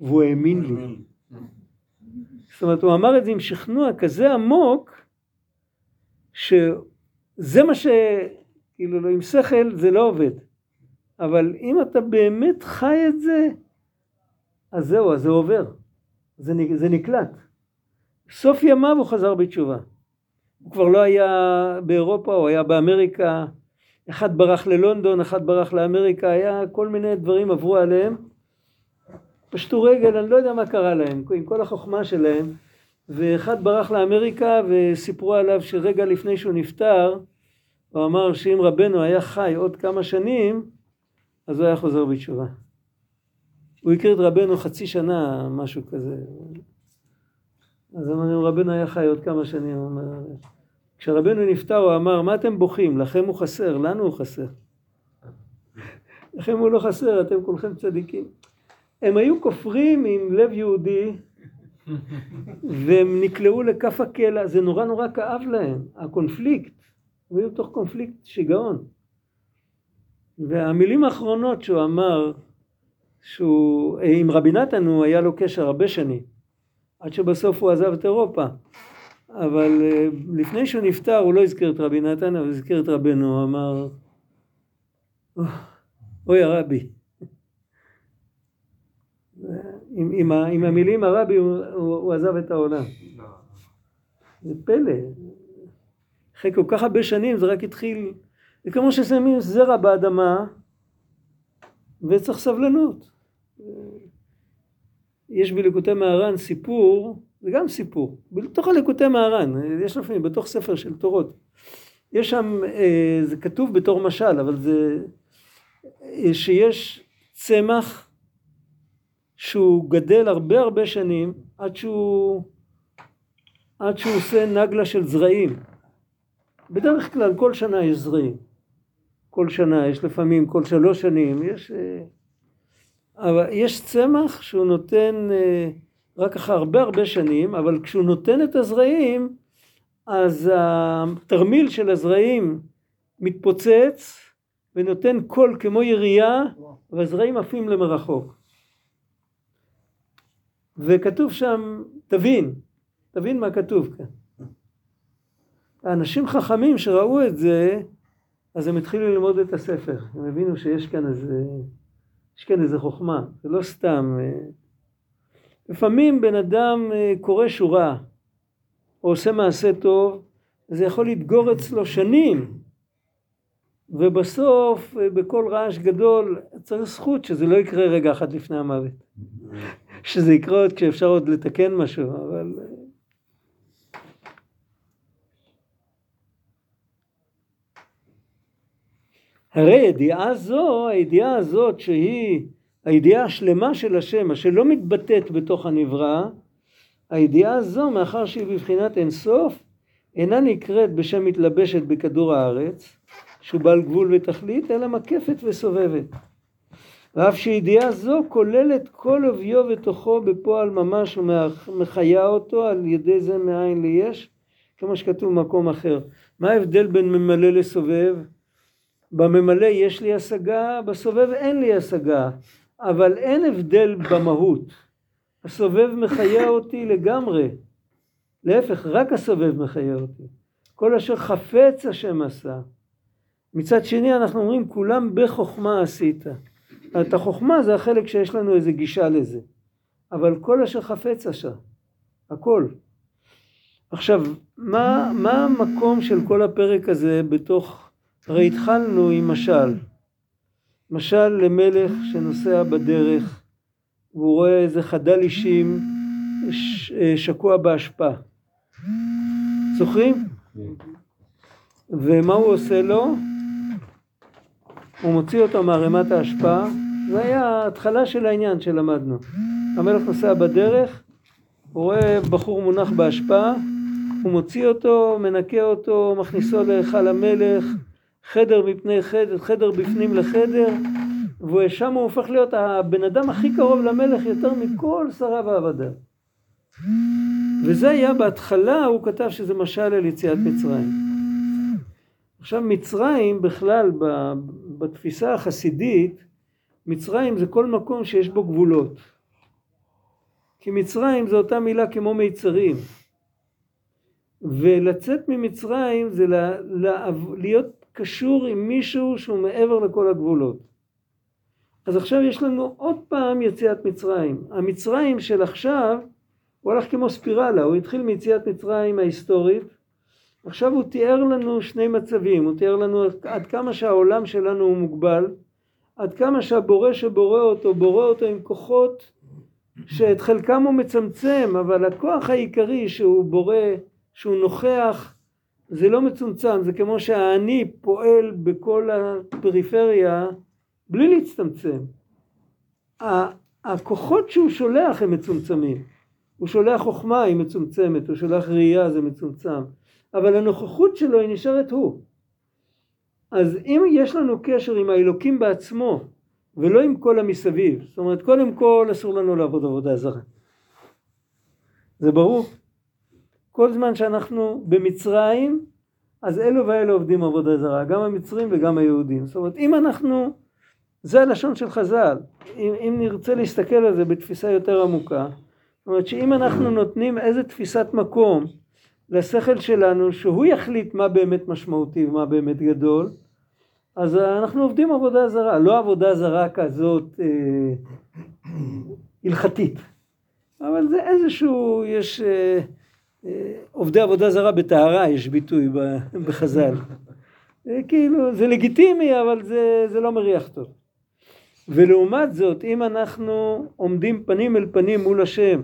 והוא האמין לי. זאת אומרת, הוא אמר את זה עם שכנוע כזה עמוק, שזה מה ש... כאילו, לא, עם שכל זה לא עובד. אבל אם אתה באמת חי את זה, אז זהו, אז זה עובר. זה, זה נקלט. סוף ימיו הוא חזר בתשובה. הוא כבר לא היה באירופה, הוא היה באמריקה. אחד ברח ללונדון, אחד ברח לאמריקה, היה כל מיני דברים עברו עליהם. פשטו רגל, אני לא יודע מה קרה להם, עם כל החוכמה שלהם. ואחד ברח לאמריקה וסיפרו עליו שרגע לפני שהוא נפטר, הוא אמר שאם רבנו היה חי עוד כמה שנים, אז הוא היה חוזר בתשובה. הוא הכיר את רבנו חצי שנה, משהו כזה. אז אמרנו, רבנו היה חי עוד כמה שנים. כשרבנו נפטר הוא אמר, מה אתם בוכים? לכם הוא חסר, לנו הוא חסר. לכם הוא לא חסר, אתם כולכם צדיקים. הם היו כופרים עם לב יהודי, והם נקלעו לכף הקלע, זה נורא נורא כאב להם, הקונפליקט. הם היו בתוך קונפליקט שיגעון. והמילים האחרונות שהוא אמר, שהוא, עם רבי נתן הוא היה לו קשר הרבה שנים, עד שבסוף הוא עזב את אירופה. אבל אה, לפני שהוא נפטר הוא לא הזכיר את רבי נתן, אבל הזכיר את רבנו, הוא אמר, אוי הרבי. עם, עם, עם המילים הרבי הוא, הוא, הוא עזב את העולם. זה פלא. אחרי כל כך הרבה שנים זה רק התחיל, זה כמו ששמים זרע באדמה וצריך סבלנות. יש בליקוטי מהר"ן סיפור, זה גם סיפור, בתוך הליקוטי מהר"ן, יש לפעמים בתוך ספר של תורות. יש שם, אה, זה כתוב בתור משל, אבל זה, אה, שיש צמח שהוא גדל הרבה הרבה שנים עד שהוא, עד שהוא עושה נגלה של זרעים. בדרך כלל כל שנה יש זרעים. כל שנה, יש לפעמים כל שלוש שנים, יש... אה, אבל יש צמח שהוא נותן אה, רק אחרי הרבה הרבה שנים, אבל כשהוא נותן את הזרעים, אז התרמיל של הזרעים מתפוצץ ונותן קול כמו ירייה, והזרעים עפים למרחוק. וכתוב שם, תבין, תבין מה כתוב כאן. האנשים חכמים שראו את זה, אז הם התחילו ללמוד את הספר. הם הבינו שיש כאן איזה... יש כאן איזה חוכמה, זה לא סתם. אה. לפעמים בן אדם אה, קורא שורה, או עושה מעשה טוב, זה יכול להתגור אצלו שנים, ובסוף אה, בכל רעש גדול צריך זכות שזה לא יקרה רגע אחד לפני המוות. שזה יקרה עוד כשאפשר עוד לתקן משהו, אבל... הרי ידיעה זו, הידיעה הזאת שהיא הידיעה השלמה של השם, אשר לא מתבטאת בתוך הנברא, הידיעה הזו, מאחר שהיא בבחינת אינסוף, אינה נקראת בשם מתלבשת בכדור הארץ, שהוא בעל גבול ותכלית, אלא מקפת וסובבת. ואף שידיעה זו כוללת כל אביו ותוכו בפועל ממש ומחיה אותו על ידי זה מאין ליש, כמו שכתוב במקום אחר. מה ההבדל בין ממלא לסובב? בממלא יש לי השגה, בסובב אין לי השגה, אבל אין הבדל במהות. הסובב מחיה אותי לגמרי. להפך, רק הסובב מחיה אותי. כל אשר חפץ השם עשה. מצד שני אנחנו אומרים כולם בחוכמה עשית. את החוכמה זה החלק שיש לנו איזה גישה לזה. אבל כל אשר חפץ עשה. הכל. עכשיו, מה, מה המקום של כל הפרק הזה בתוך, הרי התחלנו עם משל. משל למלך שנוסע בדרך והוא רואה איזה חדל אישים שקוע באשפה. זוכרים? ומה הוא עושה לו? הוא מוציא אותו מערימת האשפה, זה היה ההתחלה של העניין שלמדנו. המלך נוסע בדרך, הוא רואה בחור מונח באשפה, הוא מוציא אותו, מנקה אותו, מכניסו להיכל המלך, חדר מפני חדר, חדר בפנים לחדר, ושם הוא הופך להיות הבן אדם הכי קרוב למלך יותר מכל שריו ועבדיו. וזה היה בהתחלה, הוא כתב שזה משל על יציאת מצרים. עכשיו מצרים בכלל בתפיסה החסידית, מצרים זה כל מקום שיש בו גבולות. כי מצרים זה אותה מילה כמו מיצרים. ולצאת ממצרים זה להיות קשור עם מישהו שהוא מעבר לכל הגבולות. אז עכשיו יש לנו עוד פעם יציאת מצרים. המצרים של עכשיו הוא הלך כמו ספירלה, הוא התחיל מיציאת מצרים ההיסטורית, עכשיו הוא תיאר לנו שני מצבים, הוא תיאר לנו עד כמה שהעולם שלנו הוא מוגבל, עד כמה שהבורא שבורא אותו, בורא אותו עם כוחות שאת חלקם הוא מצמצם, אבל הכוח העיקרי שהוא בורא, שהוא נוכח, זה לא מצומצם, זה כמו שהאני פועל בכל הפריפריה בלי להצטמצם. הכוחות שהוא שולח הם מצומצמים. הוא שולח חוכמה היא מצומצמת, הוא שולח ראייה זה מצומצם, אבל הנוכחות שלו היא נשארת הוא. אז אם יש לנו קשר עם האלוקים בעצמו ולא עם כל המסביב, זאת אומרת קודם כל אסור לנו לעבוד עבודה זרה. זה ברור? כל זמן שאנחנו במצרים, אז אלו ואלו עובדים עבודה זרה, גם המצרים וגם היהודים. זאת אומרת, אם אנחנו, זה הלשון של חז"ל, אם, אם נרצה להסתכל על זה בתפיסה יותר עמוקה, זאת אומרת שאם אנחנו נותנים איזה תפיסת מקום לשכל שלנו, שהוא יחליט מה באמת משמעותי ומה באמת גדול, אז אנחנו עובדים עבודה זרה, לא עבודה זרה כזאת אה, הלכתית, אבל זה איזשהו, יש... אה, עובדי עבודה זרה בטהרה יש ביטוי בחז"ל. כאילו זה לגיטימי אבל זה, זה לא מריח טוב. ולעומת זאת אם אנחנו עומדים פנים אל פנים מול השם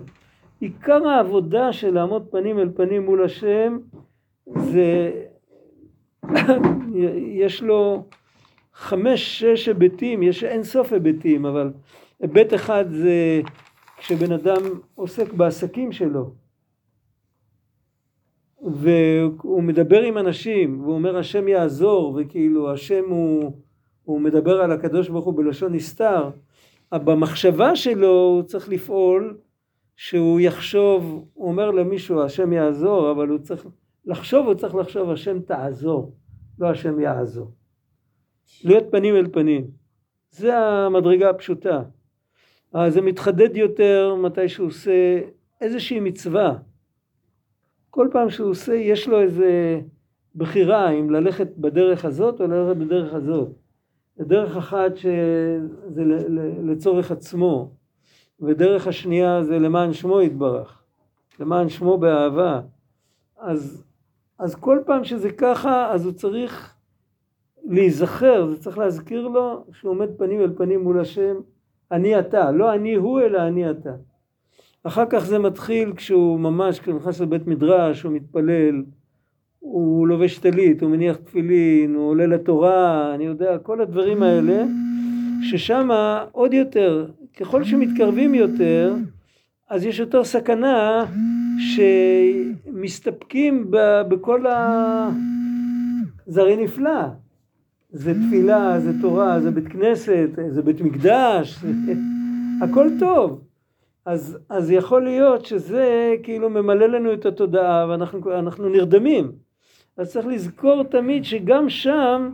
עיקר העבודה של לעמוד פנים אל פנים מול השם זה יש לו חמש שש היבטים יש אין סוף היבטים אבל היבט אחד זה כשבן אדם עוסק בעסקים שלו. והוא מדבר עם אנשים, והוא אומר השם יעזור, וכאילו השם הוא, הוא מדבר על הקדוש ברוך הוא בלשון נסתר, במחשבה שלו הוא צריך לפעול שהוא יחשוב, הוא אומר למישהו השם יעזור, אבל הוא צריך לחשוב, הוא צריך לחשוב השם תעזור, לא השם יעזור. להיות פנים אל פנים. זה המדרגה הפשוטה. זה מתחדד יותר מתי שהוא עושה איזושהי מצווה. כל פעם שהוא עושה, יש לו איזה בחירה אם ללכת בדרך הזאת או ללכת בדרך הזאת. דרך אחת שזה לצורך עצמו, ודרך השנייה זה למען שמו יתברך, למען שמו באהבה. אז, אז כל פעם שזה ככה, אז הוא צריך להיזכר, זה צריך להזכיר לו שהוא עומד פנים אל פנים מול השם, אני אתה, לא אני הוא אלא אני אתה. אחר כך זה מתחיל כשהוא ממש, כשהוא נכנס לבית מדרש, הוא מתפלל, הוא לובש טלית, הוא מניח תפילין, הוא עולה לתורה, אני יודע, כל הדברים האלה, ששם עוד יותר, ככל שמתקרבים יותר, אז יש יותר סכנה שמסתפקים ב- בכל ה... זה הרי נפלא. זה תפילה, זה תורה, זה בית כנסת, זה בית מקדש. הכל טוב. אז, אז יכול להיות שזה כאילו ממלא לנו את התודעה ואנחנו אנחנו נרדמים. אז צריך לזכור תמיד שגם שם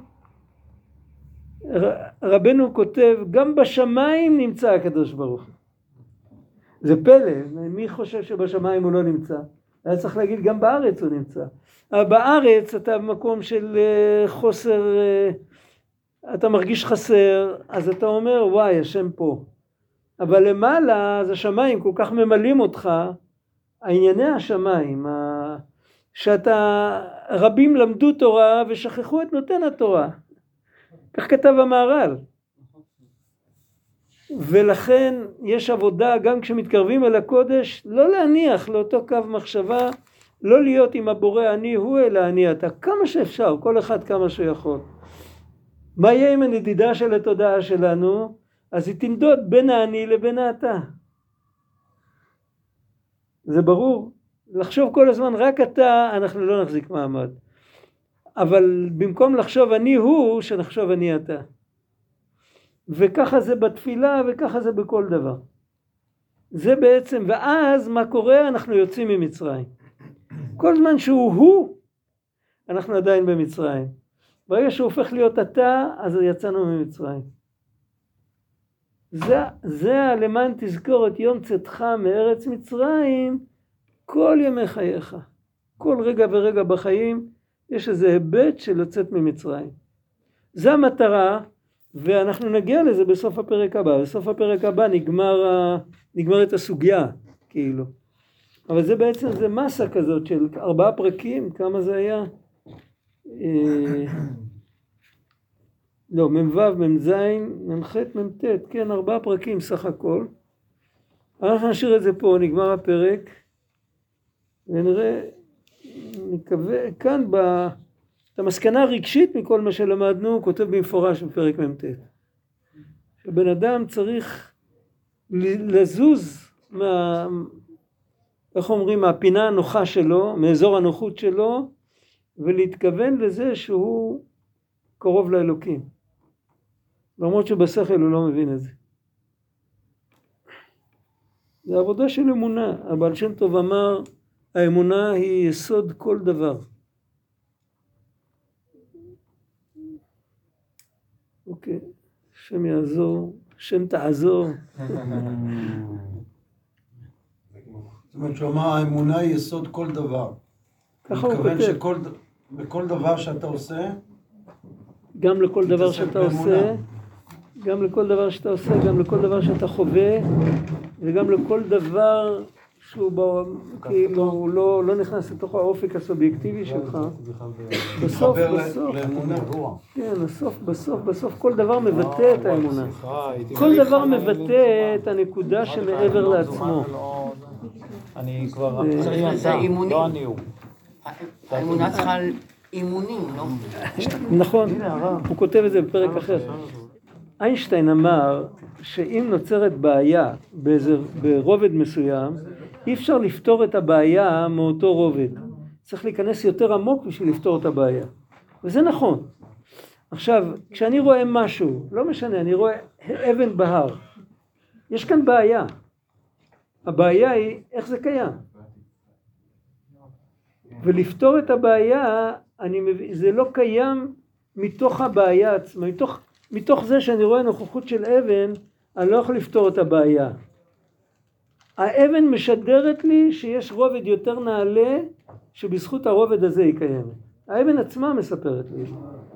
רבנו כותב, גם בשמיים נמצא הקדוש ברוך הוא. זה פלא, מי חושב שבשמיים הוא לא נמצא? היה צריך להגיד גם בארץ הוא נמצא. אבל בארץ אתה במקום של אה, חוסר, אה, אתה מרגיש חסר, אז אתה אומר וואי השם פה. אבל למעלה אז השמיים כל כך ממלאים אותך, הענייני השמיים, שאתה, רבים למדו תורה ושכחו את נותן התורה. כך כתב המהר"ל. ולכן יש עבודה גם כשמתקרבים אל הקודש לא להניח לאותו קו מחשבה לא להיות עם הבורא אני הוא אלא אני אתה כמה שאפשר כל אחד כמה שיכול מה יהיה עם הנדידה של התודעה שלנו? אז היא תנדוד בין האני לבין האתה. זה ברור? לחשוב כל הזמן רק אתה אנחנו לא נחזיק מעמד אבל במקום לחשוב אני הוא שנחשוב אני אתה וככה זה בתפילה וככה זה בכל דבר. זה בעצם, ואז מה קורה? אנחנו יוצאים ממצרים. כל זמן שהוא הוא, אנחנו עדיין במצרים. ברגע שהוא הופך להיות אתה, אז יצאנו ממצרים. זה, זה למען תזכור את יום צאתך מארץ מצרים כל ימי חייך. כל רגע ורגע בחיים יש איזה היבט של לצאת ממצרים. זה המטרה ואנחנו נגיע לזה בסוף הפרק הבא. בסוף הפרק הבא נגמר, ה... נגמרת הסוגיה, כאילו. אבל זה בעצם, זה מסה כזאת של ארבעה פרקים, כמה זה היה? אה, לא, מ"ו, מ"ז, מ"ח, מ"ט, כן, ארבעה פרקים סך הכל. אנחנו נשאיר את זה פה, נגמר הפרק, ונראה, נקווה, כאן ב... את המסקנה הרגשית מכל מה שלמדנו הוא כותב במפורש בפרק מ"ט. שבן אדם צריך לזוז מה... איך אומרים? מהפינה הנוחה שלו, מאזור הנוחות שלו, ולהתכוון לזה שהוא קרוב לאלוקים. למרות שבשכל הוא לא מבין את זה. זה עבודה של אמונה. הבעל שם טוב אמר, האמונה היא יסוד כל דבר. אוקיי, השם יעזור, השם תעזור. זאת אומרת שהוא אמר האמונה היא יסוד כל דבר. ככה הוא מתכוון כותב. שכל בכל דבר שאתה עושה, גם לכל דבר שאתה באמונה. עושה, גם לכל דבר שאתה עושה, גם לכל דבר שאתה חווה, וגם לכל דבר שהוא בו, כאילו הוא לא, לא נכנס לתוך האופק הסובייקטיבי שלך. בסוף, מתחבר ל- בסוף, לאמונה. כן, בסוף, בסוף, בסוף כל דבר מבטא את האמונה. כל דבר מבטא את הנקודה שמעבר לעצמו. אני כבר... זה- לזה אתה, אימונים. לא אני הוא. האמונה צריכה אימונים, לא? נכון, הוא כותב את זה בפרק אחר. איינשטיין אמר שאם נוצרת בעיה ברובד מסוים, אי אפשר לפתור את הבעיה מאותו רובד. צריך להיכנס יותר עמוק בשביל לפתור את הבעיה. וזה נכון. עכשיו, כשאני רואה משהו, לא משנה, אני רואה אבן בהר, יש כאן בעיה. הבעיה היא איך זה קיים. ולפתור את הבעיה, אני זה לא קיים מתוך הבעיה עצמה, מתוך, מתוך זה שאני רואה נוכחות של אבן, אני לא יכול לפתור את הבעיה. האבן משדרת לי שיש רובד יותר נעלה, שבזכות הרובד הזה היא קיימת. האבן עצמה מספרת לי.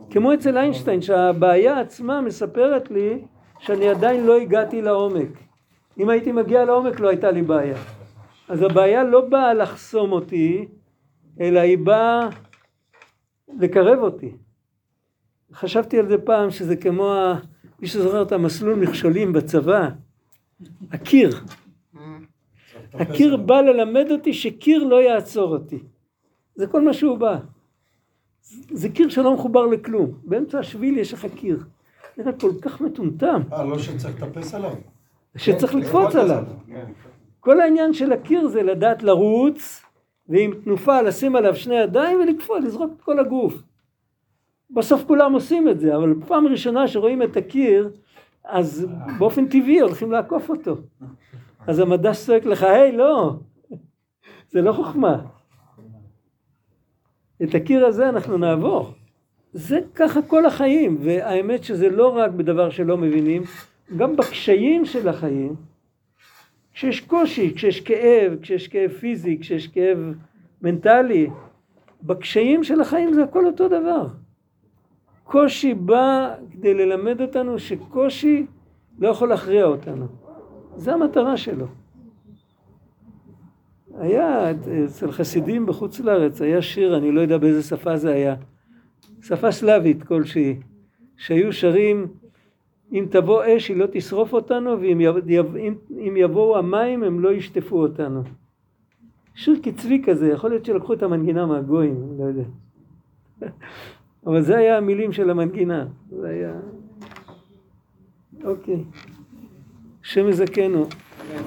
כמו אצל איינשטיין, שהבעיה עצמה מספרת לי שאני עדיין לא הגעתי לעומק. אם הייתי מגיע לעומק לא הייתה לי בעיה. אז הבעיה לא באה לחסום אותי, אלא היא באה לקרב אותי. חשבתי על זה פעם שזה כמו. מי שזוכר את המסלול מכשולים בצבא, הקיר. הקיר בא ללמד אותי שקיר לא יעצור אותי. זה כל מה שהוא בא. זה קיר שלא מחובר לכלום. באמצע השביל יש לך קיר. נראה כל כך מטומטם, אה, לא שצריך לטפס עליו? שצריך לקפוץ עליו. כל העניין של הקיר זה לדעת לרוץ, ועם תנופה לשים עליו שני ידיים ולקפוץ, לזרוק את כל הגוף. בסוף כולם עושים את זה, אבל פעם ראשונה שרואים את הקיר, אז באופן טבעי הולכים לעקוף אותו. אז המדע צועק לך, היי, לא, זה לא חוכמה. את הקיר הזה אנחנו נעבור. זה ככה כל החיים, והאמת שזה לא רק בדבר שלא מבינים, גם בקשיים של החיים, כשיש קושי, כשיש כאב, כשיש כאב פיזי, כשיש כאב מנטלי, בקשיים של החיים זה הכל אותו דבר. קושי בא כדי ללמד אותנו שקושי לא יכול להכריע אותנו. זה המטרה שלו. היה אצל חסידים בחוץ לארץ, היה שיר, אני לא יודע באיזה שפה זה היה, שפה סלאבית כלשהי, שהיו שרים אם תבוא אש היא לא תשרוף אותנו ואם יב, אם, אם יבואו המים הם לא ישטפו אותנו. שיר קצבי כזה, יכול להיות שלקחו את המנגינה מהגויים, לא יודע. אבל זה היה המילים של המנגינה, זה היה... אוקיי. אה,